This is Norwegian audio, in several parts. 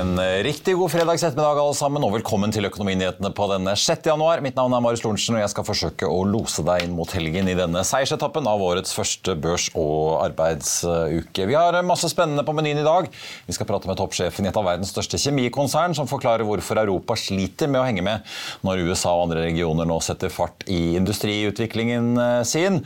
En riktig god fredags ettermiddag alle sammen, og velkommen til Økonominyhetene på denne 6. januar. Mitt navn er Marius Lorentzen, og jeg skal forsøke å lose deg inn mot helgen i denne seiersetappen av årets første børs- og arbeidsuke. Vi har masse spennende på menyen i dag. Vi skal prate med toppsjefen i et av verdens største kjemikonsern, som forklarer hvorfor Europa sliter med å henge med når USA og andre regioner nå setter fart i industriutviklingen eh, sin.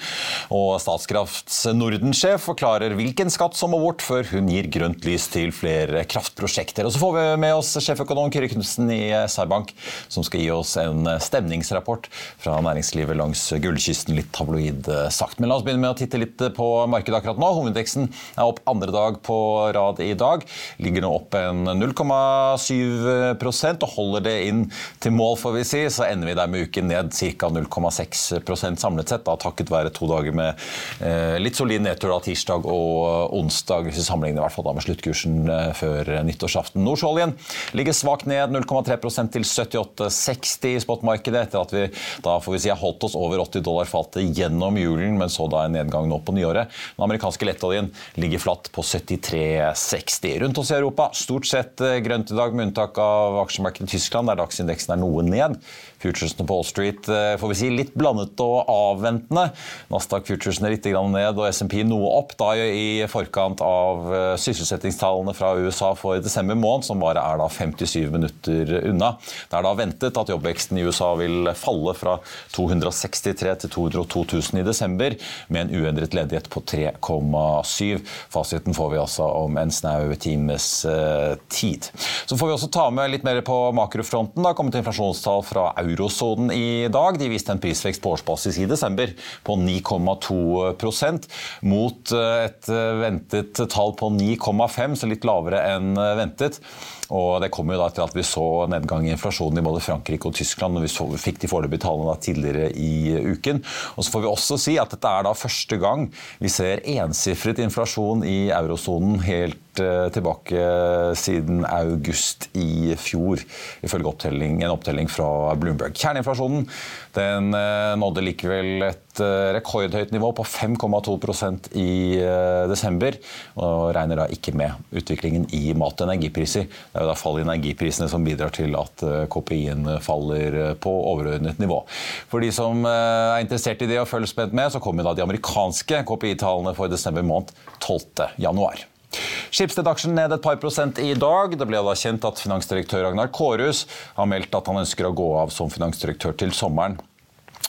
Og Statskrafts Norden-sjef forklarer hvilken skatt som må bort før hun gir grønt lys til flere kraftprosjekter. Og så får vi med oss sjeføkonom Kyrre Knutsen i SR-Bank, som skal gi oss en stemningsrapport fra næringslivet langs gullkysten. Litt tabloid sagt. Men la oss begynne med å titte litt på markedet akkurat nå. Hovedindeksen er opp andre dag på rad i dag. Ligger nå opp en 0,7% og holder det inn til mål, får vi si. Så ender vi der med uken ned ca. 0,6% samlet sett, da, takket være to dager med eh, litt solid nedtur da, tirsdag og onsdag, hvis vi sammenligner i hvert fall da med sluttkursen eh, før nyttårsaften. Nordsjøoljen ligger svakt ned 0,3% til 78,60 i spotmarkedet etter at vi da får vi si har holdt oss over 80 dollar fatet gjennom julen, men så da en nedgang nå på nyåret. Den amerikanske lettoljen ligger flatt på 73,60. Rundt oss i Europa stort sett eh, grønt i dag, med unntak av aksjemarkedet i Tyskland, der dagsindeksen er noe ned. Futuresene på Wall Street eh, får vi si litt blandet og avventende. Nasdaq Futuresene litt ned og SMP noe opp da i forkant av eh, sysselsettingstallene fra USA for desember måned, som bare er da 57 minutter unna. Det er da ventet at jobbveksten i USA vil falle fra 263 til 202 000 i desember, med en uendret ledighet på 3,7. Fasiten får vi altså om en snau times eh, tid. Så får vi også ta med litt mer på makrofronten. Det har kommet inflasjonstall fra Euro eurosonen i dag. De viste en prisvekst på årsbasis i desember på 9,2 mot eh, et eh, ventet tall på 9,5, så litt lavere enn eh, ventet. Og Det kom jo da etter at vi så nedgang i inflasjonen i både Frankrike og Tyskland. og Vi så, fikk de foreløpige tallene tidligere i uken. Og så får vi også si at Dette er da første gang vi ser ensifret inflasjon i eurosonen helt Eh, tilbake siden august i fjor, ifølge opptelling, en opptelling fra Bloomberg. Kjerneinflasjonen den eh, nådde likevel et eh, rekordhøyt nivå på 5,2% i desember, og regner da ikke med utviklingen i mat- og energipriser. Det er jo da fall i energiprisene som bidrar til at KPI-en faller på overordnet nivå. For de som er interessert i det og følger spent med, så kommer da de amerikanske KPI-tallene for desember måned 12. januar. Skipsted-aksjen ned et par prosent i dag. Det ble da kjent at finansdirektør Ragnar Kårhus har meldt at han ønsker å gå av som finansdirektør til sommeren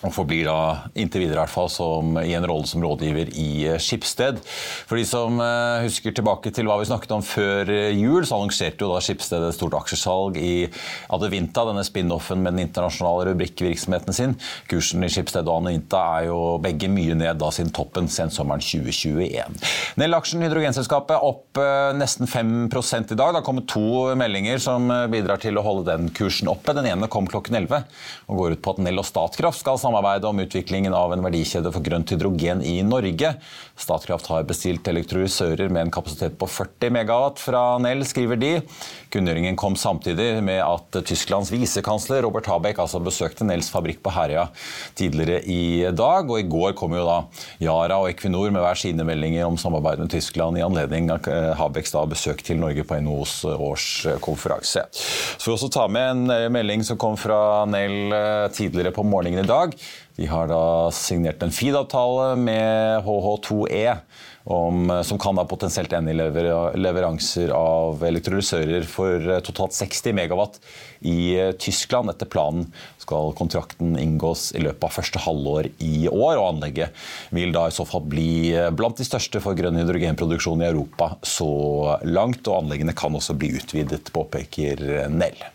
og forblir da inntil videre i hvert fall som, i en rolle som rådgiver i eh, Skipsted. For de som uh, husker tilbake til hva vi snakket om før uh, jul, så annonserte jo da Skipsted et stort aksjesalg i Adevinta, denne spin-offen med den internasjonale rubrikkvirksomheten sin. Kursen i Skipsted og Adevinta er jo begge mye ned da siden toppen sensommeren 2021. Nell-aksjen hydrogenselskapet opp nesten 5 i dag. Det har kommet to meldinger som bidrar til å holde den kursen oppe. Den ene kom klokken 11 og går ut på at Nell og Statkraft skal samarbeide om utviklingen av en verdikjede for grønt hydrogen i Norge. Statkraft har bestilt elektrolysører med en kapasitet på 40 megawatt fra Nell, skriver de. Kunngjøringen kom samtidig med at Tysklands visekansler Robert Habeck altså besøkte Nells fabrikk på Herøya tidligere i dag. Og i går kom jo da Yara og Equinor med hver sine meldinger om samarbeid med Tyskland i anledning av Habecks da besøk til Norge på NHOs årskonferanse. Så får vi også ta med en melding som kom fra Nell eh, tidligere på morgenen i dag. De har da signert en feed-avtale med HH2E, om, som kan da potensielt ende i leveranser av elektrolysører for eh, totalt 60 megawatt i eh, Tyskland. Etter planen skal kontrakten inngås i løpet av første halvår i år. og Anlegget vil da i så fall bli eh, blant de største for grønn hydrogenproduksjon i Europa så langt. og Anleggene kan også bli utvidet, påpeker Nell.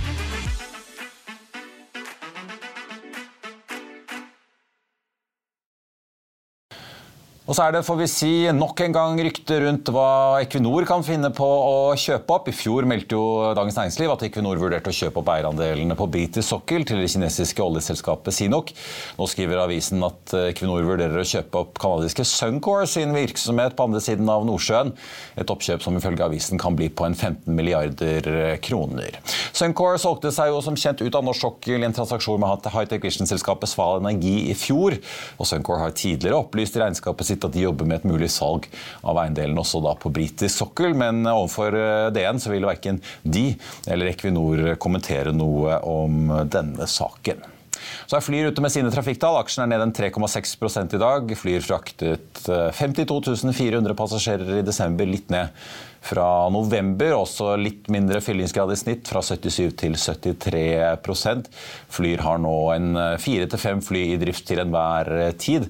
Og så er det, får vi si, nok en gang rykte rundt hva Equinor kan finne på å kjøpe opp. I fjor meldte jo Dagens Næringsliv at Equinor vurderte å kjøpe opp eierandelene på britisk sokkel til det kinesiske oljeselskapet Sinok. Nå skriver avisen at Equinor vurderer å kjøpe opp canadiske Suncor sin virksomhet på andre siden av Nordsjøen. Et oppkjøp som ifølge avisen kan bli på en 15 milliarder kroner. Suncor solgte seg jo som kjent ut av norsk sokkel i en transaksjon med high-tech vision-selskapet Sval Energi i fjor. Og Suncor har tidligere opplyst i regnskapet sitt at de jobber med et mulig salg av eiendelen også da på britisk sokkel. Men overfor eh, DN så vil verken de eller Equinor kommentere noe om denne saken. Så er Flyr ute med sine trafikktall. Aksjen er ned en 3,6% i dag. Flyr fraktet 52 eh, 400 passasjerer i desember, litt ned fra november. Også litt mindre fyllingsgrad i snitt, fra 77 til 73% Flyr har nå en eh, fire til fem fly i drift til enhver tid.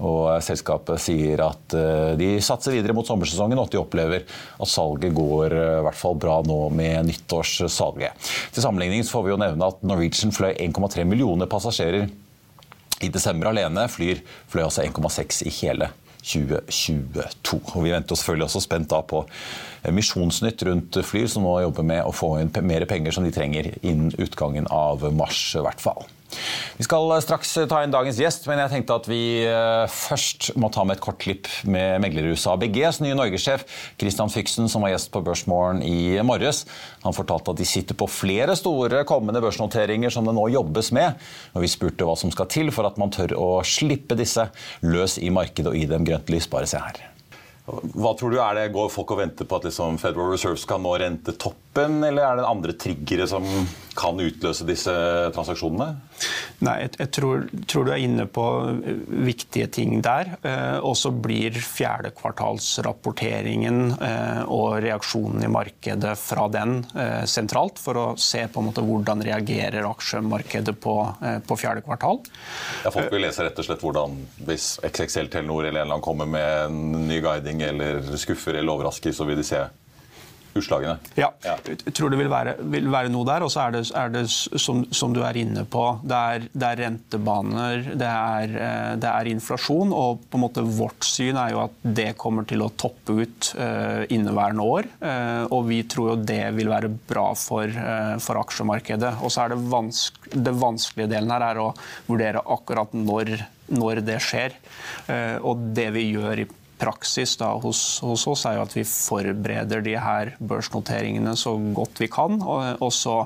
Og selskapet sier at eh, de satser videre mot sommersesongen, og at de opplever at salget går eh, i hvert fall bra nå med nyttårssalget. Til sammenligning får vi jo nevne at Norwegian fløy 1,3 millioner passasjerer i desember alene. Flyr fløy altså 1,6 i hele 2022. Og vi venter selvfølgelig også spent da på Misjonsnytt rundt Flyr, som nå jobber med å få inn mer penger som de trenger innen utgangen av mars. i hvert fall. Vi skal straks ta inn dagens gjest, men jeg tenkte at vi eh, først må ta med et kort klipp med meglerhuset ABGs nye norgessjef Christian Fyksen, som var gjest på Børsmorgen i morges. Han fortalte at de sitter på flere store kommende børsnoteringer som det nå jobbes med. Og vi spurte hva som skal til for at man tør å slippe disse løs i markedet og gi dem grønt lys. Bare se her. Hva tror du, er det, Går folk og venter på at liksom Federal Reserve skal nå rentetoppen, eller er det andre triggere som kan utløse disse transaksjonene? Nei, jeg, jeg tror, tror, du er inne på eh, viktige ting der. Eh, og så blir fjerdekvartalsrapporteringen eh, og reaksjonen i markedet fra den eh, sentralt, for å se på en måte hvordan reagerer aksjemarkedet på, eh, på fjerde kvartal. Ja, folk vil lese rett og slett hvordan hvis XXL Telenor eller en eller annen kommer med en ny guiding eller skuffer eller overrasker, så vil de se utslagene. Ja, jeg tror det vil være, vil være noe der. Og så er det, er det som, som, du er inne på, det er, det er rentebaner, det er, eh, det er, inflasjon. Og på en måte vårt syn er jo at det kommer til å toppe ut uh, inneværende år. Uh, og vi tror jo det vil være bra for, uh, for aksjemarkedet. Og så er det, vanske, det vanskelige delen her er å vurdere akkurat når, når det skjer. Og det vi gjør praksis da, hos, hos, oss er jo at vi forbereder de her børsnoteringene så godt vi kan. Og, og, så,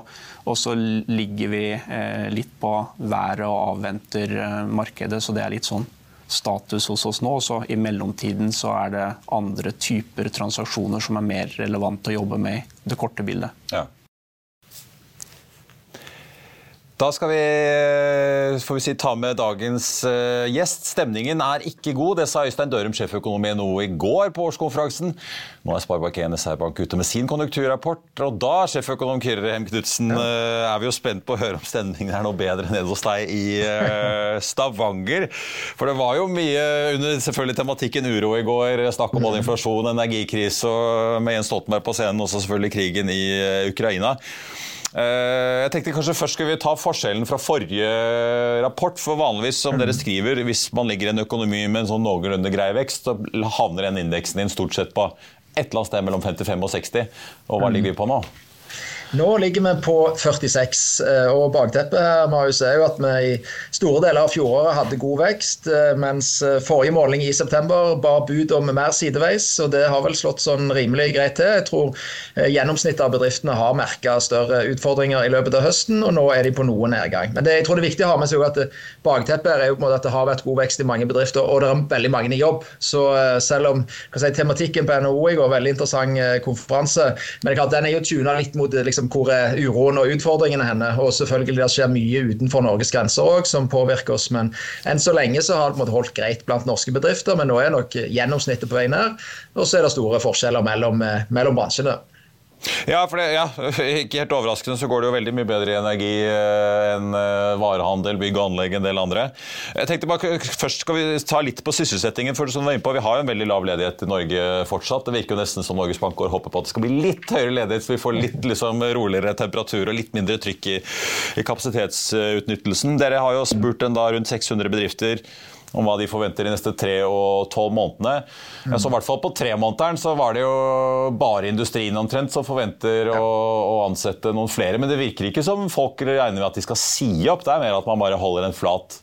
og så, ligger vi eh, litt på været og avventer eh, markedet. Så det er litt sånn status hos oss nå. Så I mellomtiden så er det andre typer transaksjoner som er mer relevant å jobbe med i det korte bildet. Ja. Da skal vi, eh, får vi si, ta med dagens uh, gjest. Stemningen er ikke god. Det sa Øystein Dørum, sjeføkonom i NHO, i går på årskonferansen. Nå er Sparebank1 SR-Bank ute med sin konjunkturrapport. Og da, sjeføkonom Kyrre Hem Knutsen, uh, er vi jo spent på å høre om stemningen er noe bedre nede hos deg i uh, Stavanger. For det var jo mye under selvfølgelig tematikken uro i går. Snakk om både inflasjon, energikrise og med Jens Stoltenberg på scenen, også selvfølgelig krigen i Ukraina. Eh, jeg tenkte kanskje Først skal vi ta forskjellen fra forrige rapport. for Vanligvis som dere skriver, hvis man ligger i en økonomi med en sånn noenlunde grei vekst, så havner den indeksen din stort sett på et eller annet sted mellom 55 og 60. Og hva ligger vi på nå? Nå ligger vi på 46, eh, og bakteppet her Marius, er jo at vi i store deler av fjoråret hadde god vekst, eh, mens eh, forrige måling i september bar bud om mer sideveis. og Det har vel slått sånn rimelig greit til. Jeg tror gjennomsnittet av bedriftene har merka større utfordringer i løpet av høsten, og nå er de på noe nedgang. Men det, jeg tror det er viktig å ha med seg at bakteppet er jo på en måte at det har vært god vekst i mange bedrifter, og det er veldig mange i jobb. Så selv om si, tematikken på NHO i går, veldig interessant konferanse, men det er klart, den er jo tuna litt mot mot liksom, hvor er uroen og utfordringene henne. Og selvfølgelig det skjer mye utenfor Norges grenser òg som påvirker oss. Men enn så lenge så har det holdt greit blant norske bedrifter, men nå er nok gjennomsnittet på vei ned. Og så er det store forskjeller mellom, mellom bransjene. Ja, for det, ja, ikke helt overraskende så går det jo veldig mye bedre i energi eh, enn eh, varehandel, bygg og anlegg en del andre. Jeg tenkte bare, Først skal vi ta litt på sysselsettingen. for som du var inne på, Vi har jo en veldig lav ledighet i Norge fortsatt. Det virker jo nesten som Norges Bank går håper på at det skal bli litt høyere ledighet, så vi får litt liksom, roligere temperatur og litt mindre trykk i, i kapasitetsutnyttelsen. Dere har jo spurt en da rundt 600 bedrifter om hva de forventer de neste tre og tolv månedene. Mm. Så i hvert fall På tremånederen så var det jo bare industrien omtrent som forventer ja. å, å, ansette noen flere. Men det virker ikke som folk regner med at de skal si opp. Det er mer at man bare holder en flat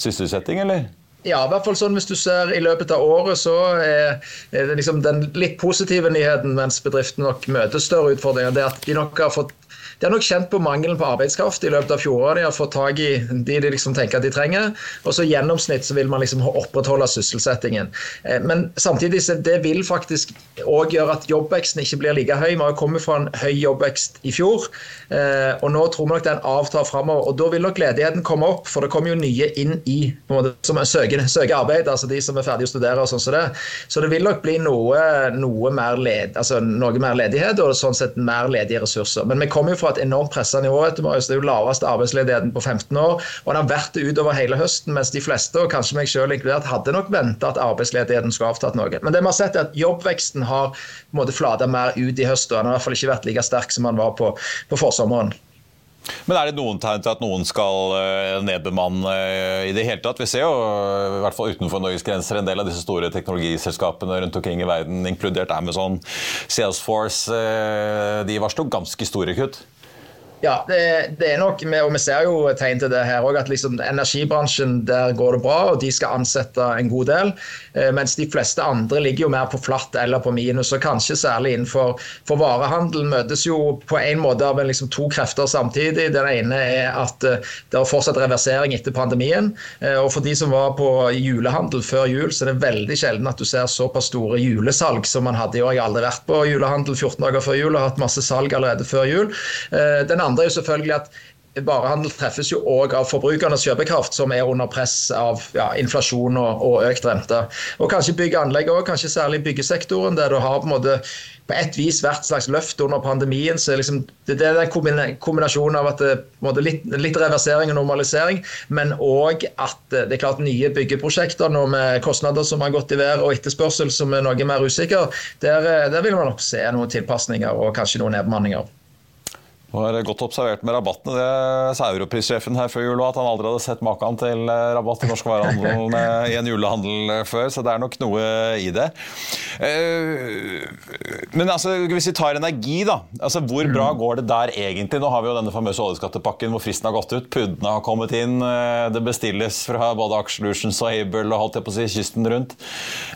sysselsetting, eller? Ja, i hvert fall sånn hvis du ser i løpet av året, så er, det liksom den litt positive nyheten mens bedriften nok møter større utfordringer, det er at de nok har fått de har nok kjent på mangelen på arbeidskraft i løpet av fjoråret. De har fått tak i de de liksom tenker at de trenger. Og så gjennomsnitt så vil man liksom opprettholde sysselsettingen. Eh, men samtidig så det vil faktisk òg gjøre at jobbveksten ikke blir like høy. Vi har kommet fra en høy jobbvekst i fjor, eh, og nå tror vi nok den avtar framover. Og da vil nok ledigheten komme opp, for det kommer jo nye inn i måte, som søker, søker, arbeid, altså de som er ferdige å studere og sånn som så det. Så det vil nok bli noe, noe, mer, led, altså noe mer ledighet og sånn sett mer ledige ressurser. Men vi kommer jo fra et enormt pressa nivå. Det er jo laveste arbeidsledigheten på 15 år. Og den har vært det utover hele høsten, mens de fleste, og kanskje meg selv inkludert, hadde nok venta at arbeidsledigheten skulle avtatt noe. Men det vi har sett er at jobbveksten har på flata mer ut i høst. og Den har i hvert fall ikke vært like sterk som den var på, på forsommeren. Men er det noen tegn til at noen skal eh, nedbemanne eh, i det hele tatt? Vi ser jo, i hvert fall utenfor Norges grenser, en del av disse store teknologiselskapene rundt omkring i verden, inkludert Amazon, Salesforce, eh, de varsler ganske store kutt. Ja, det, det, er nok, og vi ser jo tegn til det her òg, at liksom energibransjen der går det bra, og de skal ansette en god del. Eh, mens de fleste andre ligger jo mer på flatt eller på minus. og Kanskje særlig innenfor for varehandel møtes jo på en måte av liksom to krefter samtidig. Den ene er at eh, det er fortsatt reversering etter pandemien. Eh, og for de som var på julehandel før jul, så er det veldig sjelden at du ser såpass store julesalg som man hadde i år. Jeg har aldri vært på julehandel 14 dager før jul og hatt masse salg allerede før jul. Den andre andre er jo selvfølgelig at varehandel treffes jo òg av forbrukernes kjøpekraft, som er under press av ja, inflasjon og, og, økt rente. Og kanskje bygg og anlegg òg, kanskje særlig byggesektoren, der du har på en måte på et vis hvert slags løft under pandemien. så liksom, Det er den kombinasjonen av at det, litt, litt, reversering og normalisering, men òg at det er klart nye byggeprosjekter nå med kostnader som har gått i vær og etterspørsel som er noe mer usikker, der, der vil man nok se noen tilpasninger og kanskje noen nedbemanninger. Det var godt observert med rabattene. Det sa europrissjefen her før jul at han aldri hadde sett maken til eh, rabatt i norsk varehandel i en julehandel eh, før, så det er nok noe i det. Eh, men altså, hvis vi tar energi, da. Altså, hvor bra går det der egentlig? Nå har vi jo denne famøse oljeskattepakken hvor fristen har gått ut. Pudene har kommet inn. Det bestilles fra både Aksjelutions og Able og holdt jeg på å si kysten rundt.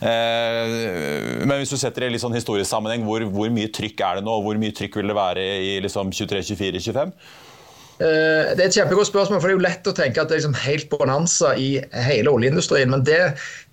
Men hvis du setter det i litt sånn historisk sammenheng, hvor, hvor mye trykk er det nå? Hvor mye trykk vil det være i liksom 23 24-25? Eh, det er et kjempegodt spørsmål, for det er jo lett å tenke at det er liksom helt bonanza i hele oljeindustrien. Men det,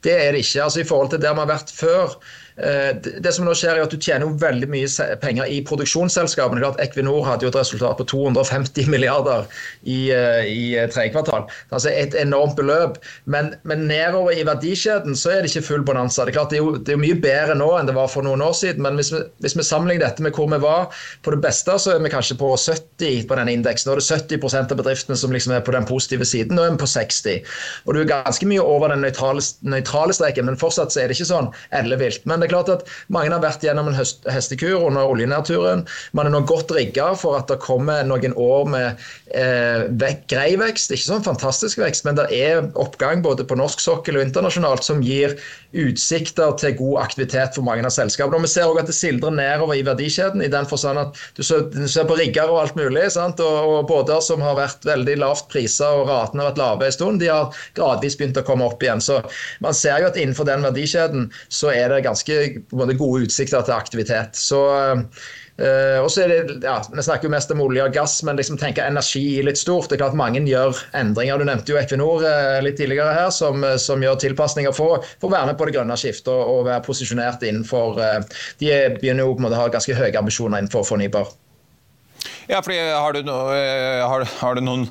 det er det ikke. altså I forhold til der vi har vært før, det som nå skjer er at Du tjener jo veldig mye penger i produksjonsselskapene. Klart Equinor hadde jo et resultat på 250 milliarder i, eh, i eh, tredje kvartal. Altså et enormt beløp. Men, men, nedover i verdikjeden så er det ikke full bonanza. Det er klart det er, jo, det er mye bedre nå enn det var for noen år siden. Men hvis vi, hvis vi sammenligner dette med hvor vi var på det beste, så er vi kanskje på 70 på denne indeksen. Nå er det 70% av bedriftene som liksom er på den positive siden. Nå er vi på 60. Og du er ganske mye over den nøytrale streken, men fortsatt så er det ikke sånn ellevilt. Men det klart at mange har vært gjennom en hestekur under oljenedturen. Man er nå godt rigga for at det kommer noen år med eh, grei vekst. Ikke sånn fantastisk vekst, men det er oppgang både på norsk sokkel og internasjonalt som gir utsikter til god aktivitet for mange av selskapene. Og Vi ser også at det sildrer nedover i verdikjeden, i den forstand at du ser, du ser på rigger og alt mulig. Sant? Og, og båter som har vært veldig lavt prisa og ratene har vært lave en stund, de har gradvis begynt å komme opp igjen. Så man ser jo at innenfor den verdikjeden så er det ganske måte, gode utsikter til aktivitet. Så Uh, og så er det, ja, Vi snakker jo mest om olje og gass, men liksom tenker energi litt stort. Det er klart Mange gjør endringer. Du nevnte jo Equinor uh, litt tidligere her, som, som gjør tilpasninger for, for, å være med på det grønne skiftet og, og være posisjonert innenfor uh, De begynner jo på en måte å ha ganske høye ambisjoner innenfor fornybar. Ja, fordi har du, no, har, har du noen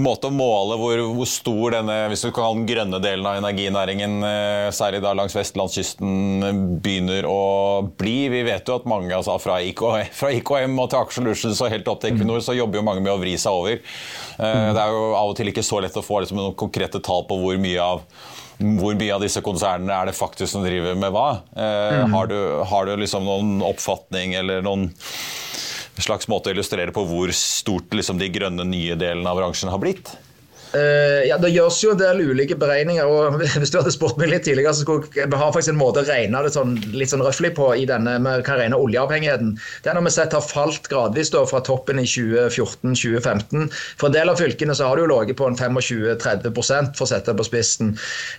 måte å måle hvor, hvor, stor denne hvis du kan kalle den grønne delen av energinæringen, uh, særlig da langs vestlandskysten, begynner å bli? Vi vet jo at mange altså, fra, IKM, fra IKM og til Aker Solutions og helt opp til Equinor, så jobber jo mange med å vri seg over. Det er jo av og til ikke så lett å få liksom, noen konkrete tall på hvor mye av hvor mye av disse konsernene er det faktisk som driver med hva? Eh, mm. Har du, har du liksom noen oppfatning eller noen slags måte å illustrere på hvor stort liksom, de grønne nye delene av bransjen har blitt? Uh, ja, Det gjøres jo en del ulike beregninger. og Hvis du hadde spurt meg litt tidligere, så skulle vi har faktisk en måte å regne det sånn, litt sånn røffelig på i denne, vi kan regne oljeavhengigheten. Den har vi sett har falt gradvis da, fra toppen i 2014-2015. For en del av fylkene så har det jo ligget på en 25-30 for å sette det på spissen.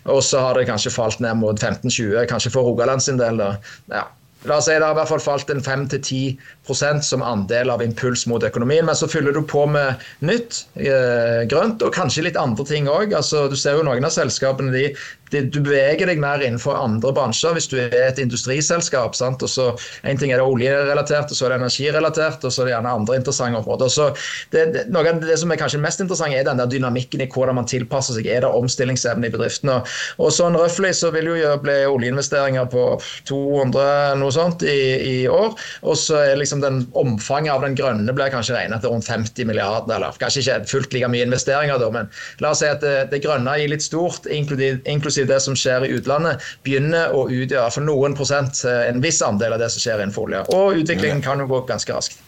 Og så har det kanskje falt ned mot 15-20, kanskje for Rogaland sin del. da. Ja. La oss si Det har i hvert fall falt en 5-10 som andel av impuls mot økonomien. Men så fyller du på med nytt, eh, grønt og kanskje litt andre ting òg. Altså, du ser jo noen av selskapene de du beveger deg mer innenfor andre bransjer hvis du er et industriselskap. sant? Og så En ting er det oljerelatert, og så er det energirelatert, og så er det gjerne andre interessante områder. Så det, det, Noe av det som er kanskje mest interessant, er den der dynamikken i hvordan man tilpasser seg. Er det omstillingsevne i bedriftene? Og sånn røftlig så vil jo bli oljeinvesteringer på 200 noe sånt i, i år. Og så er liksom den omfanget av den grønne blir kanskje regnet til rundt 50 milliarder, eller kanskje ikke fullt like mye investeringer, da, men la oss si at det, det grønne gir litt stort, inklusiv inklusiv det som skjer i utlandet, begynner å utgjøre for noen prosent eh, en viss andel av det som skjer innenfor olje. Og utviklingen kan jo gå ganske raskt.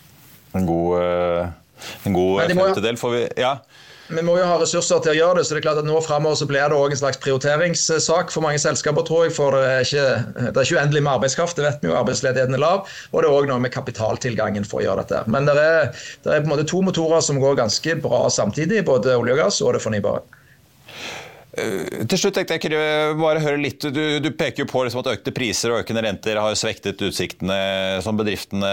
En god, eh, en god femtedel får vi Ja. Vi må jo ha ressurser til å gjøre det, så det er klart at nå fremover så blir det også en slags prioriteringssak for mange selskaper, tror jeg. For det er ikke, det er ikke uendelig med arbeidskraft, det vet vi jo. Arbeidsledigheten er lav. Og det er òg noe med kapitaltilgangen for å gjøre dette. Men det er, det er på en måte to motorer som går ganske bra samtidig, både olje og gass og det fornybare. Eh, til slutt tenkte jeg kunne bare høre litt, Du, du peker jo på liksom at økte priser og økende renter har svektet utsiktene som bedriftene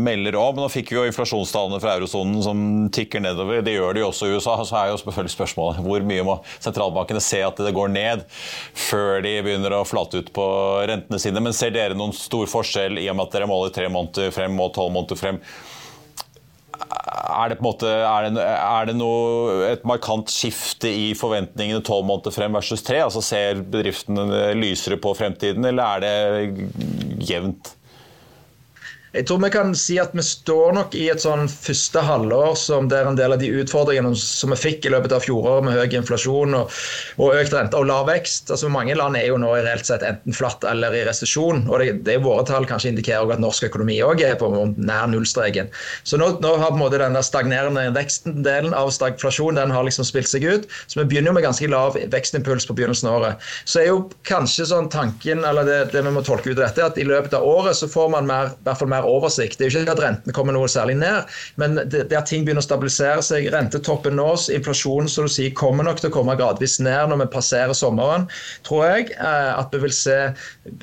melder om. Nå fikk vi jo inflasjonstallene fra eurosonen som tikker nedover. Det gjør de jo også i USA. Så er jo selvfølgelig spørsmålet hvor mye må sentralbankene se at det går ned før de begynner å flate ut på rentene sine. Men ser dere noen stor forskjell i og med at dere måler tre måneder frem og tolv måneder frem? Er det på en måte er det, er det noe, et markant skifte i forventningene tolv måneder frem versus tre? Altså Ser bedriftene lysere på fremtiden, eller er det jevnt? Jeg tror vi kan si at vi står nok i et sånn første halvår som der en del av de utfordringene som vi fikk i løpet av fjoråret med høy inflasjon og, og, økt rente og lav vekst. altså Mange land er jo nå i reelt sett enten flatt eller i resesjon. og det, det Våre tall kanskje indikerer at norsk økonomi òg er på nær nullstreken. Så nå, nå har på en måte den stagnerende veksten-delen av stagflasjon den har liksom spilt seg ut. Så vi begynner jo med ganske lav vekstimpuls på begynnelsen av året. Så er jo kanskje sånn tanken, eller det, det vi må tolke ut av dette, at i løpet av året så får man mer, i hvert fall mer oversikt. Det er jo ikke at rentene kommer noe særlig ned, men det, at ting begynner å stabilisere seg. Rentetoppen nås, inflasjonen som du sier, kommer nok til å komme gradvis ned når vi passerer sommeren, tror jeg. Eh, at vi vil se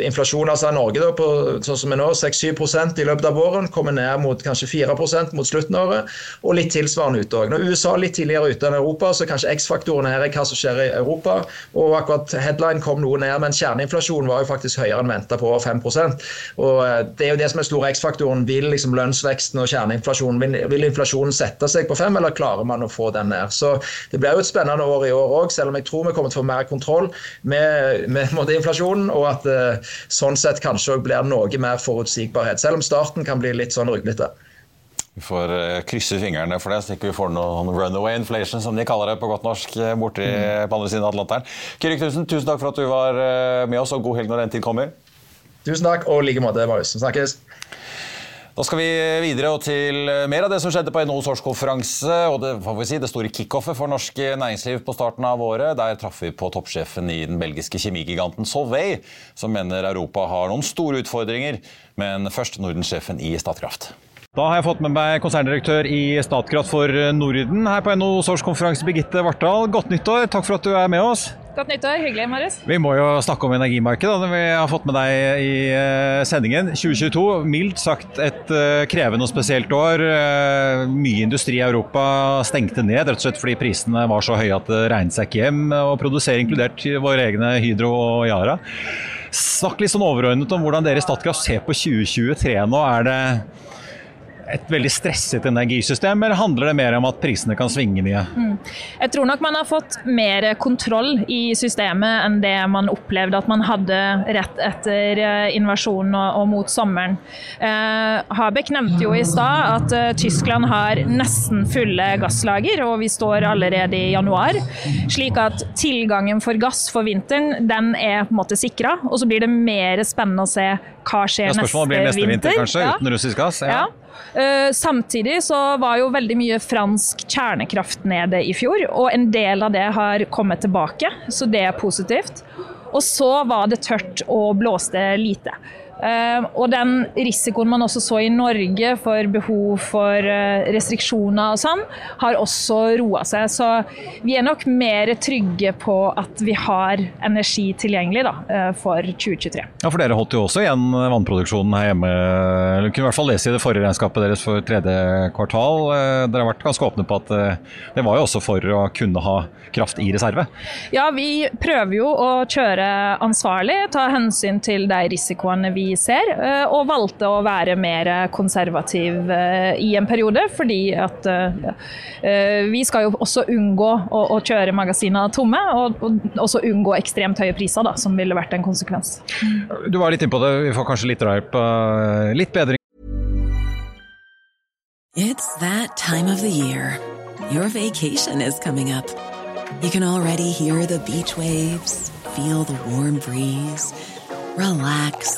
inflasjon altså Norge da, på sånn som vi nå, 6-7 i løpet av våren, kommer ned mot kanskje 4 mot slutten av året, og litt tilsvarende ute òg. Når USA litt tidligere ute enn Europa, så kanskje X-faktoren her er hva som skjer i Europa. og akkurat Headline kom noe ned, men kjerneinflasjonen var jo faktisk høyere enn venta på over 5 og eh, Det er jo det som er store X-faktoren vil liksom lønnsveksten og kjerneinflasjonen vil, vil, inflasjonen sette seg på fem, eller klarer man å få den ned? Så Det blir jo et spennende år i år òg, selv om jeg tror vi kommer til å få mer kontroll med, med inflasjonen, og at uh, sånn sett kanskje òg blir noe mer forutsigbarhet. Selv om starten kan bli litt sånn ruglete. Vi får uh, krysse fingrene for det, så ikke vi får noen runaway inflation, som de kaller det på godt norsk, eh, borti mm. på andre siden av Atlanteren. Kyrik, Knutsen, tusen takk for at du var med oss, og god helg når den tid kommer. Tusen takk, og i like måte, Marius. Snakkes. Da skal vi videre og til mer av det som skjedde på NHOs årskonferanse. og det, får vi si, det store kickoffet for norsk næringsliv på starten av året. Der traff vi på toppsjefen i den belgiske kjemigiganten Solvay, som mener Europa har noen store utfordringer. Men først Nordensjefen i Statkraft. Da har jeg fått med meg konserndirektør i Statkraft for Norden her på NHOs årskonferanse, Birgitte Vartdal. Godt nyttår. Takk for at du er med oss. Godt nyttår. Hyggelig, Marius. Vi må jo snakke om energimarkedet når vi har fått med deg i eh, sendingen. 2022, mildt sagt et eh, krevende og spesielt år. Eh, mye industri i Europa stengte ned rett og slett fordi prisene var så høye at det regnet seg ikke hjem å produsere, inkludert våre egne Hydro og Yara. Snakk litt sånn overordnet om hvordan dere i Statkraft ser på 2023 nå. Er det et veldig stresset energisystem, eller handler det mer om at prisene kan svinge mye? Mm. Jeg tror nok man har fått mer kontroll i systemet enn det man opplevde at man hadde rett etter invasjonen og, og mot sommeren. Eh, Habeck nevnte jo i stad at eh, Tyskland har nesten fulle gasslager, og vi står allerede i januar. Slik at tilgangen for gass for vinteren den er på en måte sikra. Og så blir det mer spennende å se hva skjer ja, neste, blir neste vinter. vinter kanskje, ja. uten russisk gass? Ja. ja. Uh, samtidig så var jo veldig mye fransk kjernekraft nede i fjor, og en del av det har kommet tilbake, så det er positivt. Og så var det tørt og blåste lite. Ehm, og den risikoen man også så i Norge for behov for eh, restriksjoner og sånn, har også roa seg. Så vi er nok mer trygge på at vi har energi tilgjengelig da, eh, for 2023. Ja, For dere holdt jo også igjen vannproduksjonen her hjemme. Du kunne i hvert fall lese i det forrige regnskapet deres for tredje kvartal. Eh, dere har vært ganske åpne på at det var jo også for å kunne ha kraft i reserve? Ja, vi prøver jo å kjøre ansvarlig, ta hensyn til de risikoene vi ser, eh, og valgte å være mer konservativ eh, i en periode, fordi at eh, vi skal jo også unngå å, å kjøre magasinene tomme, og, og, også unngå ekstremt høye priser, da, som ville vært en konsekvens. Du var litt innpå det, vi får kanskje litt drahjelp. Litt bedring. It's that time of the year. Your vacation is coming up. You can already hear the beach waves, feel the warm breeze, relax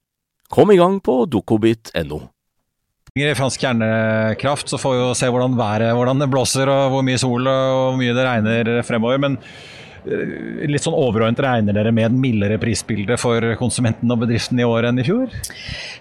Kom i gang på dokobit.no. I fransk kjernekraft så får vi jo se hvordan været hvordan det blåser og hvor mye sol og hvor mye det regner fremover. men litt sånn overordnet regner dere med et mildere prisbilde for konsumenten og bedriften i år enn i fjor?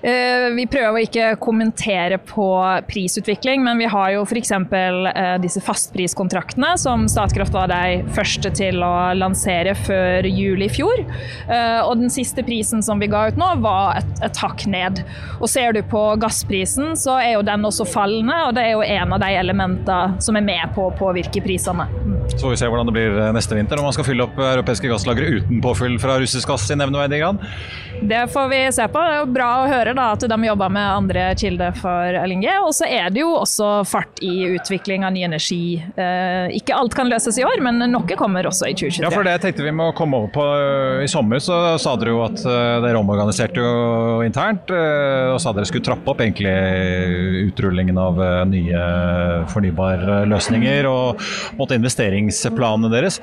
Eh, vi prøver å ikke kommentere på prisutvikling, men vi har jo f.eks. Eh, disse fastpriskontraktene som Statkraft var de første til å lansere før jul i fjor. Og den siste prisen som vi ga ut nå, var et, et hakk ned. Og ser du på gassprisen, så er jo den også fallende, og det er jo en av de elementene som er med på å påvirke prisene. Så får vi se hvordan det blir neste vinter. Om man skal fylle opp europeiske gasslagre uten påfyll fra russisk gass i nevneverdig grad? Det får vi se på. Det er jo bra å høre da, at de jobber med andre kilder for LNG. Og så er det jo også fart i utvikling av ny energi. Eh, ikke alt kan løses i år, men noe kommer også i 2023. Ja, for det tenkte vi må komme over på. I sommer så sa dere jo at eh, dere omorganiserte jo internt. Eh, og sa dere skulle trappe opp egentlig utrullingen av eh, nye fornybare løsninger og måtte investeringsplanene deres.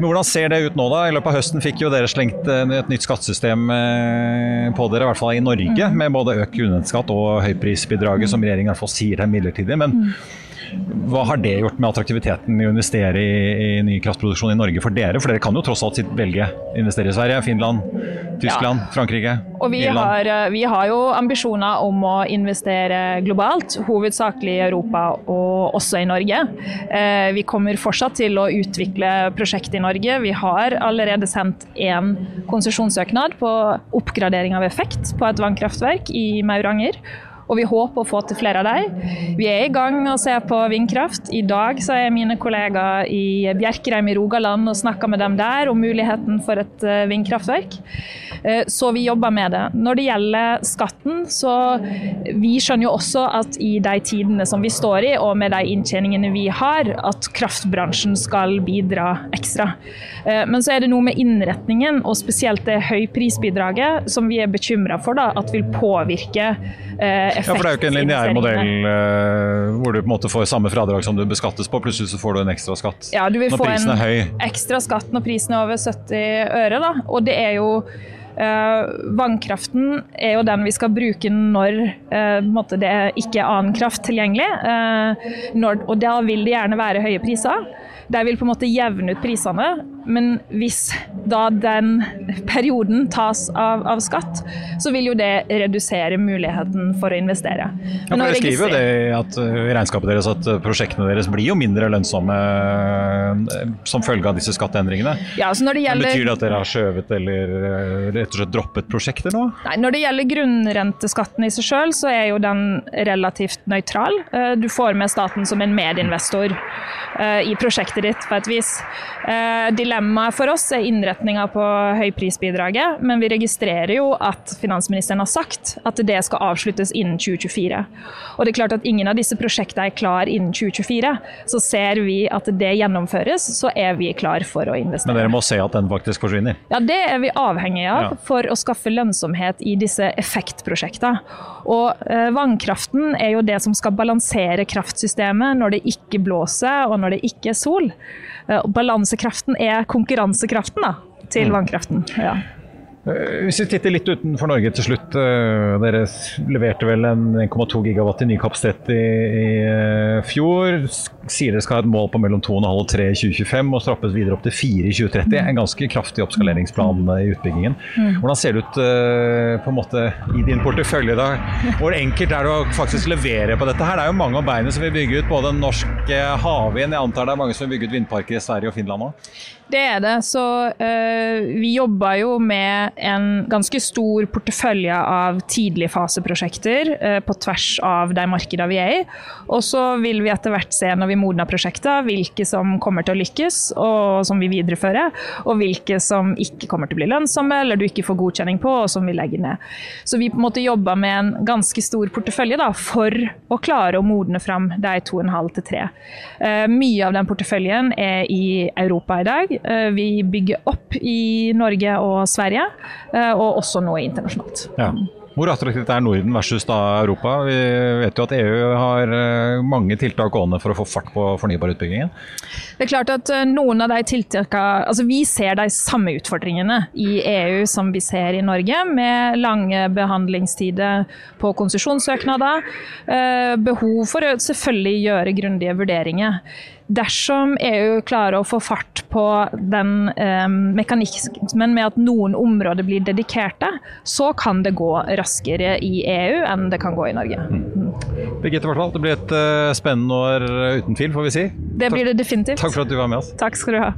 Men hvordan ser det ut nå, da? I løpet av høsten fikk jo dere slengt eh, et nytt skattesystem eh, på dere, i hvert fall i Norge, mm. med både økt grunnrenteskatt og høyprisbidraget, som regjeringen i hvert fall sier er midlertidig. men mm. Hva har det gjort med attraktiviteten i å investere i, i, ny kraftproduksjon i Norge for dere? For dere kan jo tross alt velge å investere i Sverige, Finland, Tyskland, ja. Frankrike, og vi har, eh, vi har, jo ambisjoner om å investere globalt, hovedsakelig i Europa og også i Norge. Eh, vi kommer fortsatt til å utvikle prosjekt i Norge. Vi har allerede sendt én konsesjonssøknad på oppgradering av effekt på et vannkraftverk i Mauranger. Og vi håper å få til flere av dem. Vi er i gang med å se på vindkraft. I dag så er mine kollegaer i Bjerkreim i Rogaland og snakker med dem der om muligheten for et eh, vindkraftverk. Eh, så vi jobber med det. Når det gjelder skatten, så vi skjønner jo også at i de tidene som vi står i, og med de inntjeningene vi har, at kraftbransjen skal bidra ekstra. Eh, men så er det noe med innretningen, og spesielt det høyprisbidraget, som vi er bekymra for da, at vil påvirke effekt. Ja, for Det er jo ikke en lineær modell hvor du på en måte får samme fradrag som du beskattes på, plutselig så får du en ekstra skatt ja, du vil når få prisen er høy. en ekstra skatt når prisen er over 70 øre. Da. Og det er jo Uh, vannkraften er jo den vi skal bruke når uh, det ikke er annen kraft tilgjengelig. Uh, når, og da vil det gjerne være høye priser. De vil på en måte jevne ut prisene, men hvis da den perioden tas av, av skatt, så vil jo det redusere muligheten for å investere. Ja, for Dere skriver jo det at, i regnskapet deres at prosjektene deres blir jo mindre lønnsomme som følge av disse skatteendringene. Ja, så når det gjelder... Men betyr det at dere har skjøvet eller rett og slett droppet prosjekter nå? Nei, Når det gjelder grunnrenteskatten i seg sjøl, så er jo den relativt nøytral. Du får med staten som en medinvestor i prosjektet ditt på et vis. Dilemmaet for oss er innretninga på høyprisbidraget, men vi registrerer jo at finansministeren har sagt at det skal avsluttes innen 2024. Og det er klart at ingen av disse prosjektene er klar innen 2024. Så ser vi at det gjennomføres, så er vi klar for å investere. Men dere må se at den faktisk forsvinner? Ja, det er vi avhengig av ja. for å skaffe lønnsomhet i disse effektprosjektene. Og eh, vannkraften er jo det som skal balansere kraftsystemet når det ikke blåser og når det ikke er sol. Eh, balansekraften er konkurransekraften da, til vannkraften. Ja. Hvis vi titter litt utenfor Norge til slutt. Dere leverte vel en 1,2 gigawatt i ny kapasitet i, i, fjor. Sier dere skal ha et mål på mellom 2,5 og 3 i 2025 og strappes videre opp til 4 i 2030. En ganske kraftig oppskaleringsplan i utbyggingen. Hvordan ser det ut på en måte i din portefølje da? Hvor enkelt er det å faktisk levere på dette her? Det er jo mange av beina som vil bygge ut både norsk havvind, jeg antar det er mange som vil bygge ut vindparker i Sverige og Finland òg? Det er det. Så uh, vi jobber jo med en ganske stor portefølje av tidligfaseprosjekter eh, på tvers av de markedene vi er i. Og så vil vi etter hvert se når vi modner prosjekter, hvilke som kommer til å lykkes og som vi viderefører, og hvilke som ikke kommer til å bli lønnsomme eller du ikke får godkjenning på og som vi legger ned. Så vi på en måte jobber med en ganske stor portefølje da, for å klare å modne fram de 2,5 til 3. Eh, mye av den porteføljen er i Europa i dag. Eh, vi bygger opp i Norge og Sverige, og også nå internasjonalt. Ja. Hvor attraktivt er Norden versus da Europa? Vi vet jo at EU har eh, mange tiltak gående for å få fart på fornybarutbyggingen. Det er klart at noen av de tiltakene Altså vi ser de samme utfordringene i EU som vi ser i Norge, med lange behandlingstider på konsesjonssøknader. Behov for å selvfølgelig gjøre grundige vurderinger dersom EU klarer å få fart på den eh, mekanismen med at noen områder blir dedikerte, så kan det gå raskere i EU enn det kan gå i Norge. Mm. Birgitte Vartdal, det blir et uh, spennende år uten tvil, får vi si. Det blir det definitivt. Takk for at du var med oss. Takk skal du ha.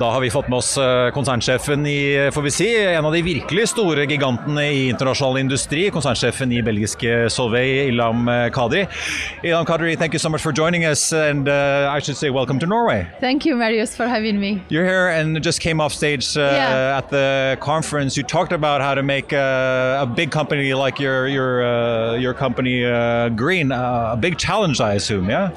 Da har vi fått med oss eh, konsernsjefen i får vi si, en av de virkelig store gigantene i internasjonal industri. Konsernsjefen i belgiske Solvay, Ilham eh, Kadri. Ilham Kadri, thank you so much for joining us, and uh, I should say welcome to Norway. Thank you, Marius, for having me. You're here and just came off stage uh, yeah. at the conference. You talked about how to make uh, a big company like your your uh, your company green. a big challenge, I assume, yeah.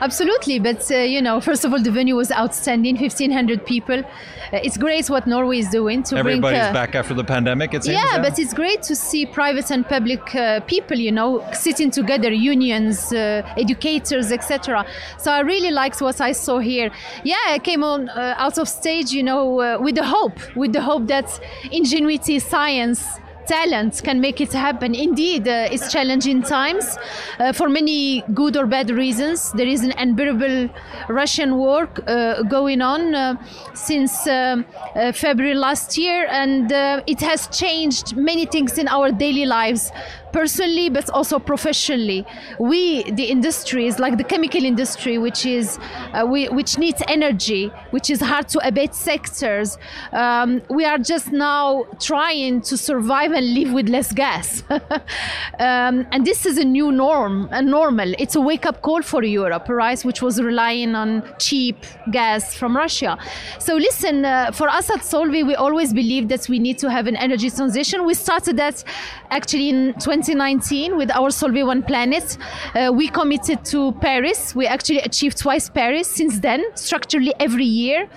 Absolutely, but you know, first of all, the venue was outstanding. 1,500 people people. Uh, it's great what Norway is doing to Everybody's bring. Uh, back after the pandemic. It seems. Yeah, yeah, but it's great to see private and public uh, people, you know, sitting together, unions, uh, educators, etc. So I really liked what I saw here. Yeah, I came on uh, out of stage, you know, uh, with the hope, with the hope that ingenuity, science talent can make it happen. Indeed, uh, it's challenging times uh, for many good or bad reasons. There is an unbearable Russian war uh, going on uh, since uh, uh, February last year, and it has changed many things in our daily lives personally but also professionally we the industries like the chemical industry which is uh, we, which needs energy which is hard to abate sectors um, we are just now trying to survive even live with less gas. um, and this is a new norm, a normal. It's a wake up call for Europe, right? Which was relying on cheap gas from Russia. So listen, uh, for us at Solvay, we always believe that we need to have an energy transition. We started that actually in 2019 with our Solvay One Planet. Uh, we committed to Paris. We actually achieved twice Paris since then, structurally every year.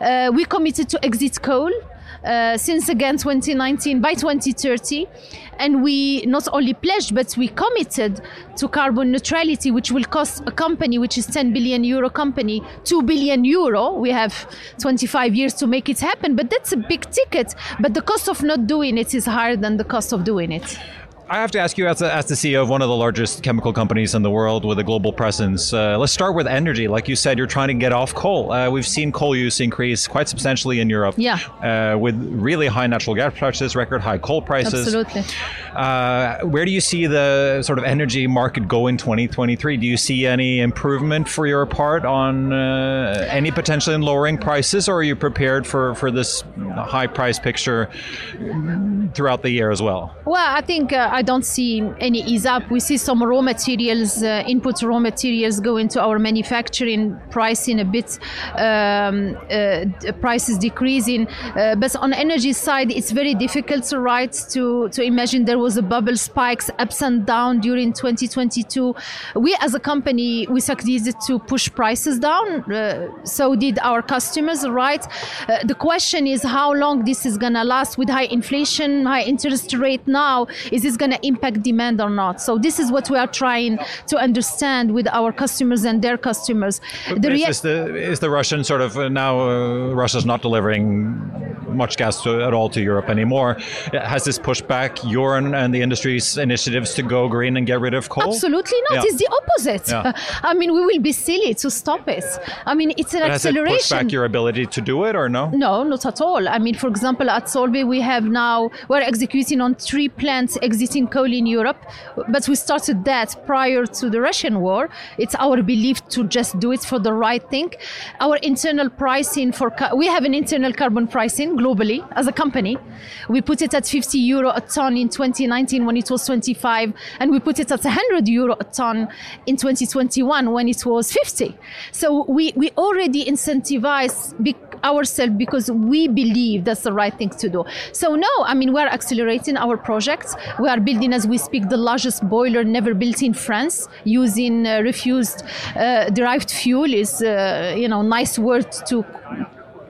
Uh, we committed to exit coal. Uh, since again 2019 by 2030 and we not only pledged but we committed to carbon neutrality which will cost a company which is 10 billion euro company 2 billion euro. We have 25 years to make it happen but that's a big ticket. But the cost of not doing it is higher than the cost of doing it I have to ask you, as, a, as the CEO of one of the largest chemical companies in the world with a global presence, uh, let's start with energy. Like you said, you're trying to get off coal. Uh, we've seen coal use increase quite substantially in Europe. Yeah. Uh, with really high natural gas prices, record high coal prices. Absolutely. Uh, where do you see the sort of energy market go in 2023? Do you see any improvement for your part on uh, any potential in lowering prices, or are you prepared for, for this high price picture throughout the year as well? Well, I think uh, I don't see any ease up. We see some raw materials, uh, input raw materials go into our manufacturing, pricing a bit, um, uh, prices decreasing. Uh, but on energy side, it's very difficult to write to, to imagine there was a bubble spikes ups and down during 2022. We as a company, we succeeded to push prices down. Uh, so did our customers, right? Uh, the question is how long this is going to last with high inflation, high interest rate now. Is this going to impact demand or not? So this is what we are trying to understand with our customers and their customers. The is, the, is the Russian sort of uh, now uh, Russia's not delivering much gas to, at all to Europe anymore? Has this pushed back your and, and, the industry's initiatives to go green and get rid of coal? Absolutely not. Yeah. It's the opposite. Yeah. I mean, we will be silly to stop it. I mean, it's an but acceleration. Has it pushed back your ability to do it or no? No, not at all. I mean, for example, at Solvay, we have now we're executing on three plants exiting coal in Europe, but we started that prior to the Russian war. It's our belief to just do it for the right thing. Our internal pricing for we have an internal carbon pricing globally as a company. We put it at 50 euro a ton in 2019 when it was 25, and we put it at 100 euro a ton in 2021 when it was 50. So we we already incentivize ourselves because we believe that's the right thing to do. So no, I mean we're accelerating our projects. We are building as we speak the largest boiler never built in France using uh, refused uh, derived fuel is uh, you know nice word to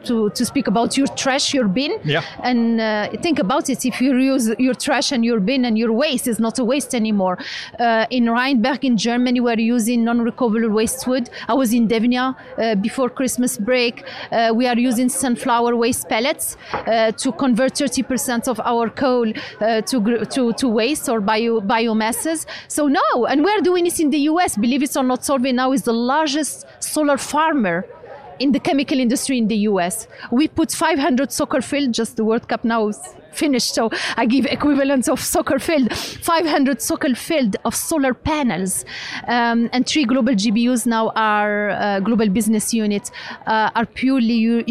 to, to speak about your trash, your bin. Yeah. And uh, think about it if you use your trash and your bin and your waste is not a waste anymore. Uh, in Rheinberg in Germany, we're using non recoverable waste wood. I was in Devnya uh, before Christmas break. Uh, we are using sunflower waste pellets uh, to convert 30% of our coal uh, to, to, to waste or bio, biomasses. So, no, and we're doing this in the US. Believe it or not, Solvay now is the largest solar farmer in the chemical industry in the US. We put 500 soccer field, just the World Cup now finished, so I give equivalent of soccer field, 500 soccer field of solar panels, um, and three global GBUs now are uh, global business units uh, are purely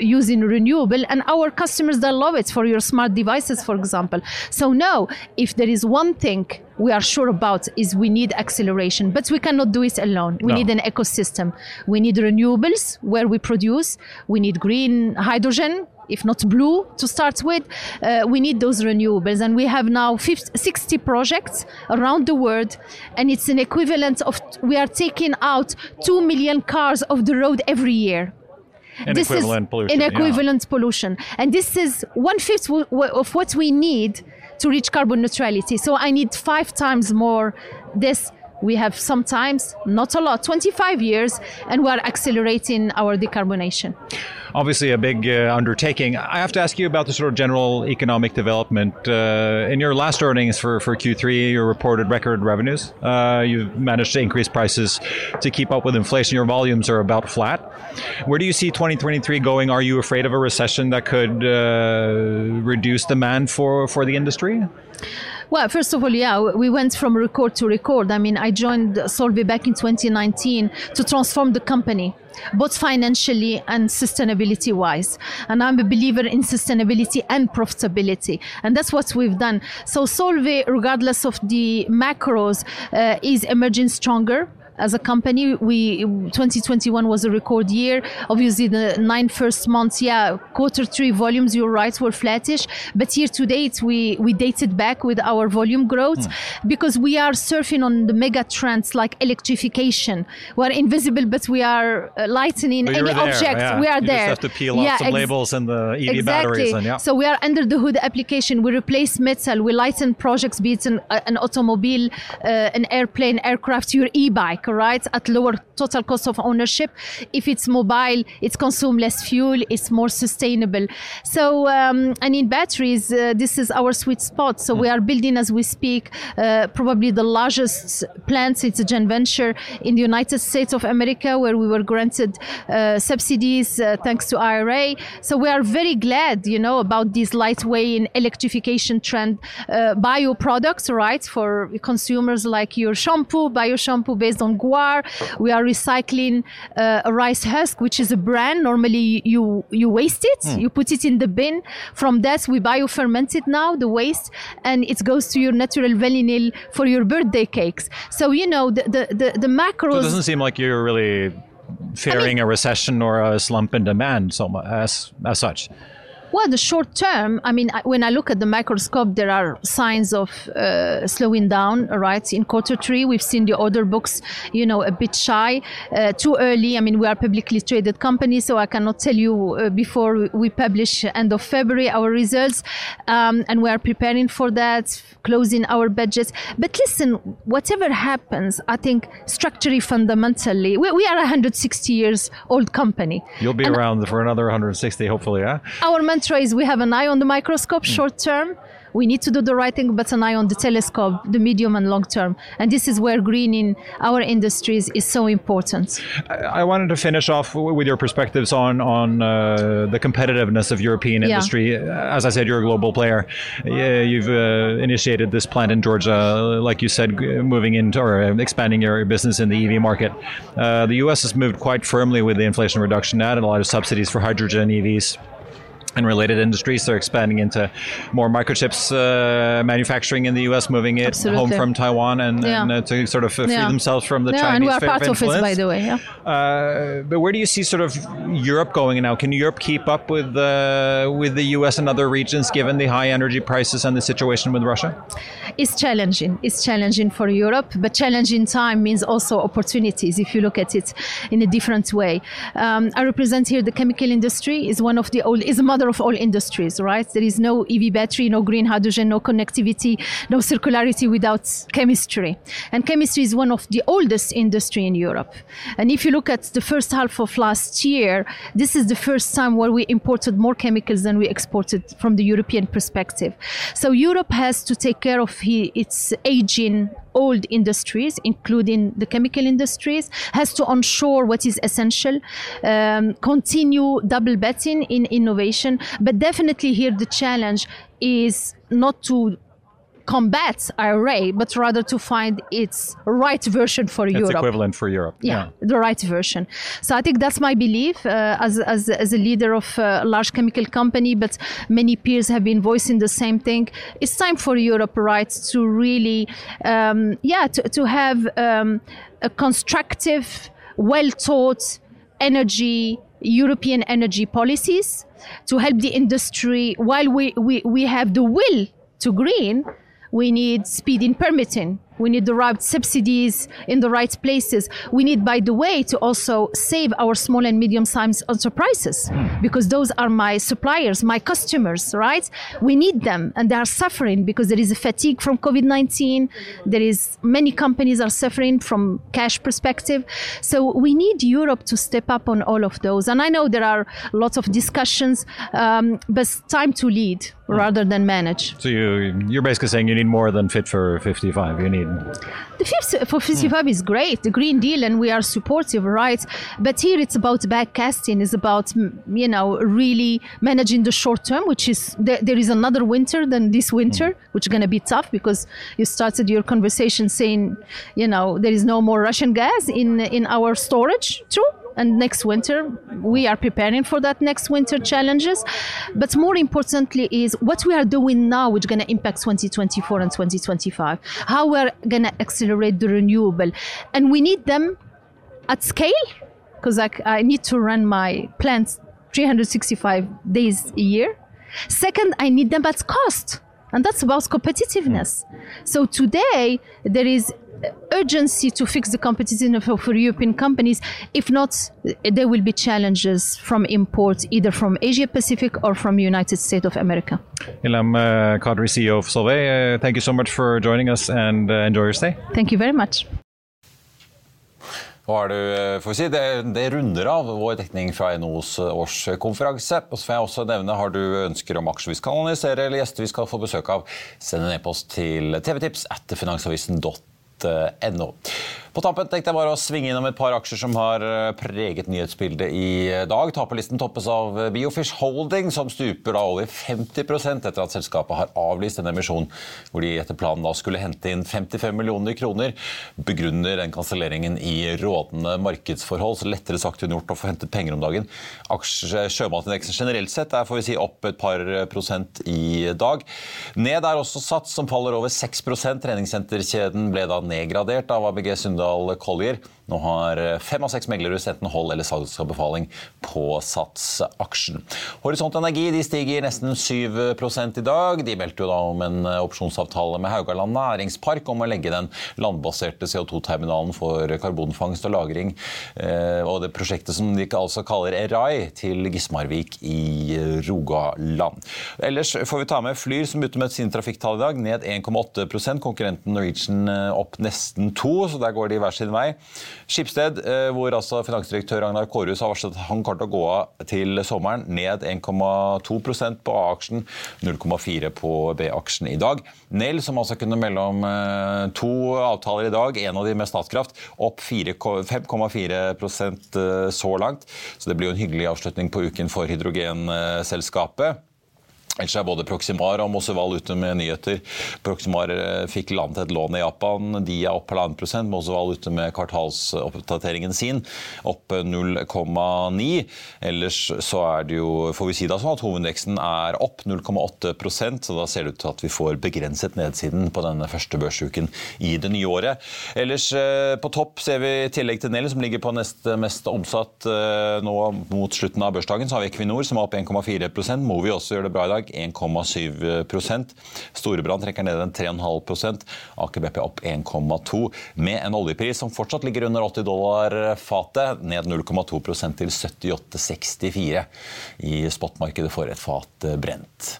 using renewable, and our customers they love it for your smart devices, for example. So no, if there is one thing we are sure about is we need acceleration, but we cannot do it alone. We no. need an ecosystem. We need renewables where we produce. We need green hydrogen if not blue to start with. Uh, we need those renewables. And we have now 50, 60 projects around the world. And it's an equivalent of, we are taking out 2 million cars off the road every year. An this equivalent is pollution. An equivalent yeah. pollution. And this is one fifth of what we need to reach carbon neutrality. So I need five times more this we have sometimes not a lot 25 years and we're accelerating our decarbonation obviously a big uh, undertaking. I have to ask you about the sort of general economic development. Uh, in your last earnings for, for Q3, you reported record revenues. Uh, you've managed to increase prices to keep up with inflation. Your volumes are about flat. Where do you see 2023 going? Are you afraid of a recession that could uh, reduce demand for, for the industry? Well, first of all, yeah, we went from record to record. I mean, I joined Solvay back in 2019 to transform the company both financially and sustainability wise. And I'm a believer in sustainability and profitability. And that's what we've done. So Solvay, regardless of the macros, uh, is emerging stronger as a company. We 2021 was a record year. Obviously, the nine first months, yeah, quarter three volumes, you're right, were flattish. But year to date, we we dated back with our volume growth Hmm. because we are surfing on the mega trends like electrification. We're invisible, but we are uh, lightening any there, object. yeah. We are you there. just have to peel off Yeah, some ex- labels and the EV exactly. batteries. And, yeah. So we are under the hood application. We replace metal. We lighten projects, be it an, uh, an automobile, uh, an airplane, aircraft, your e-bike, right, at lower total cost of ownership. If it's mobile, it consumes less fuel. It's more sustainable. So um, and in batteries, uh, this is our sweet spot. So we are building as we speak, uh, probably the largest plant. It's a joint venture in the United States of America, where we were granted uh, subsidies uh, thanks to IRA. So we are very glad, you know, about this lightweight and electrification trend. Uh, bio products, right, for consumers like your shampoo, bio shampoo based on guar. We are recycling uh, a rice husk, which is a brand. Normally, you you waste it, you put it in the bin. From that, we bioferment it now, the waste, and it goes to your natural vanilla for your birthday cakes. So you know the the the, the So it doesn't seem like you're really fearing a recession or a slump in demand so much as as such. Well, the short term, I mean, when I look at the microscope, there are signs of uh, slowing down, right? In quarter three, we've seen the order books, you know, a bit shy, uh, too early. I mean, we are publicly traded company, so I cannot tell you uh, before we publish end of February our results. Um, and we are preparing for that, closing our budgets. But listen, whatever happens, I think structurally, fundamentally, we, we are a 160 years old company. You'll be And around for another 160, hopefully. Yeah. our mantra is we have an eye on the microscope short term we need to do the right thing but an eye on the telescope the medium and long term and this is where green in our industries is so important I wanted to finish off with your perspectives on on uh, the competitiveness of European Yeah. industry. As I said, you're a global player. Yeah, You've uh, initiated this plant in Georgia, like you said, moving into or uh, expanding your business in the EV market. Uh, the U.S. has moved quite firmly with the Inflation Reduction Act, and a lot of subsidies for hydrogen EVs. And related industries, they're expanding into more microchips uh, manufacturing in the U.S., moving it home from Taiwan, and, Yeah. and uh, to sort of uh, free Yeah. themselves from the yeah Chinese and we are part of it by the way yeah Uh, but where do you see sort of Europe going now? Can Europe keep up with the with the U.S. and other regions given the high energy prices and the situation with Russia? it's challenging. It's challenging for Europe, but challenging time means also opportunities if you look at it in a different way. Um, I represent here the chemical industry is one of the old is the mother of all industries, right? There is no EV battery, no green hydrogen, no connectivity, no circularity without chemistry. And chemistry is one of the oldest industry in Europe. And if you look at the first half of last year, this is the first time where we imported more chemicals than we exported from the European perspective. So Europe has to take care of its aging old industries, including the chemical industries, has to onshore what is essential, um, continue double betting in innovation. But definitely here the challenge is not to combat IRA, but rather to find its right version for It's Europe equivalent for Europe. yeah, the right version. So I think that's my belief uh, as, as, as a leader of a large chemical company, but many peers have been voicing the same thing. It's time for Europe, right, to really, um, yeah, to, to have um, a constructive, well taught energy, European energy policies to help the industry while we, we, we have the will to green we need speed in permitting. We need the right subsidies in the right places. We need, by the way, to also save our small and medium-sized enterprises because those are my suppliers, my customers, right? We need them, and they are suffering because there is a fatigue from COVID-19. There is many companies are suffering from cash perspective. So we need Europe to step up on all of those. And I know there are lots of discussions, um, but time to lead rather than manage. So you you're basically saying you need more than Fit for 55. You need? The fifth for 55 is great, the Green Deal, and we are supportive, right? But here it's about backcasting, it's about, mm, you know, really managing the short term, which is there, there is another winter than this winter, which is going to be tough because you started your conversation saying, you know, there is no more Russian gas in, in our storage. True? And next winter we are preparing for that next winter challenges. But more importantly is what we are doing now which is going to impact 2024 and 2025 how we're going to accelerate the renewable. And we need them at scale because I, I need to run my plants 365 days a year. Second i need them at cost and that's about competitiveness. So today there is urgency to fix the competitiveness for, for European companies. If not, there will be challenges from imports either from Asia Pacific or from United States of America. Ilham uh, Kadri, CEO of Solvay, uh, thank you so much for joining us and uh, enjoy your stay. Thank you very much. Hva er det, for å si, det, det runder av vår dekning fra NHOs årskonferanse. Og så får jeg også nevne, Har du ønsker om aksjer vi skal analysere eller gjester vi skal få besøk av, send en e-post til tvtips at finansavisen.no no. På tampen tenkte jeg bare å svinge innom et par aksjer som har eh, preget nyhetsbildet i dag. Taperlisten toppes av Biofish Holding, som stuper da over 50% etter at selskapet har avlyst en emisjon hvor de etter planen da skulle hente inn 55 millioner kroner. Begrunner den kanselleringen i rådende markedsforhold, så lettere sagt enn gjort å få hentet penger om dagen. Sjømatindeksen generelt sett er får vi si, opp et par prosent i dag. Ned er også Sats, som faller over 6 Treningssenterkjeden ble da nedgradert av ABG Sundal Collier. Nå har fem av seks meglere sendt en hold- eller salgsbefaling på Sats-aksjen. Horisont Energi de stiger nesten 7 i dag. De meldte jo da om en opsjonsavtale med Haugaland næringspark om å legge den landbaserte CO2-terminalen for karbonfangst og -lagring eh, og det prosjektet som de altså kaller ERAI til Gismarvik i Rogaland. Ellers får vi ta med Flyr som begynte med sine trafikktall i dag, ned 1,8% Konkurrenten Norwegian opp nesten 2 så der går de hver sin vei. Skipsted, eh, hvor altså finansdirektør Ragnar Kårhus har varslet at han kommer til å gå av til sommeren, ned 1,2% på A-aksjen, 0,4 på B-aksjen i dag. Nell, som altså kunne melde om eh, to avtaler i dag, en av de med Statkraft, opp 5,4 eh, så langt. Så det blir jo en hyggelig avslutning på uken for hydrogenselskapet. Ellers er både Proximar og Mosseval ute med nyheter. Proximar eh, fikk landet et lån i Japan. De er opp halvannen prosent. Mosseval ute med kvartalsoppdateringen sin, opp 0,9. Ellers så er det jo, får vi si da sånn at hovedveksten er opp 0,8% så da ser det ut til at vi får begrenset nedsiden på denne første børsuken i det nye året. Ellers eh, på topp ser vi i tillegg til Nell, som ligger på nest mest omsatt eh, nå mot slutten av børsdagen, så har vi Equinor, som er opp 1,4% Movi også gjør det bra i dag 1,7% Storebrand trekker ned en 3,5 Aker BP opp 1,2 med en oljepris som fortsatt ligger under 80 dollar fatet, ned 0,2% til 78,64 i spotmarkedet for et fat brent.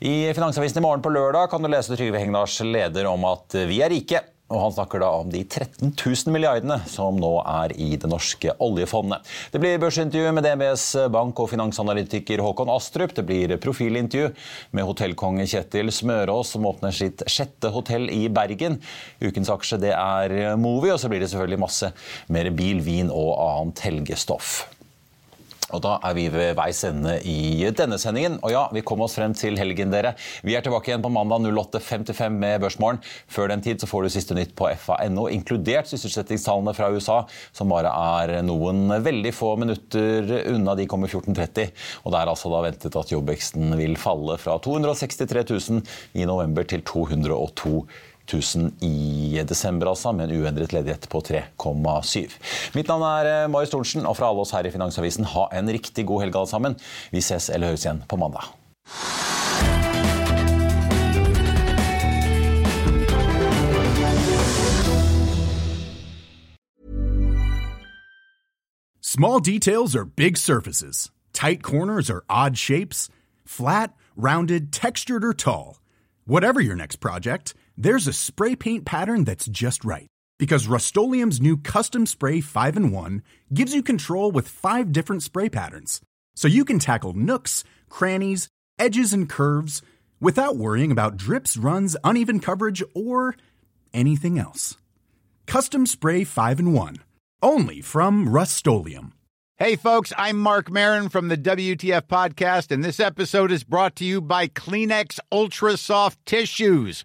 I Finansavisen i morgen på lørdag kan du lese Trygve Hegnars leder om at vi er rike. Og Han snakker da om de 13 000 milliardene som nå er i det norske oljefondet. Det blir børsintervju med DNBs bank- og finansanalytiker Håkon Astrup. Det blir profilintervju med hotellkonge Kjetil Smørås, som åpner sitt sjette hotell i Bergen. Ukens aksje det er Movi, og så blir det selvfølgelig masse mer bil, vin og annet helgestoff. Og Da er vi ved veis ende i denne sendingen. Og ja, vi kom oss frem til helgen, dere. Vi er tilbake igjen på mandag 08.55 med Børsmorgen. Før den tid så får du siste nytt på fa.no, inkludert sysselsettingstallene fra USA, som bare er noen veldig få minutter unna. De kommer 14.30. Og det er altså da ventet at jobbveksten vil falle fra 263 000 i november til 202 000. 000 i desember, altså, med en uendret ledighet på 3,7. Mitt navn er eh, Marius Thorensen, og fra alle oss her i Finansavisen, ha en riktig god helg alle sammen. Vi ses eller høres igjen på mandag. Small details are big surfaces. Tight corners are odd shapes. Flat, rounded, textured, or tall. Whatever your next project, there's a spray paint pattern that's just right. Because Rust new Custom Spray 5 and 1 gives you control with five different spray patterns. So you can tackle nooks, crannies, edges, and curves without worrying about drips, runs, uneven coverage, or anything else. Custom Spray 5 and 1. Only from Rust Hey, folks, I'm Mark Marin from the WTF Podcast, and this episode is brought to you by Kleenex Ultra Soft Tissues,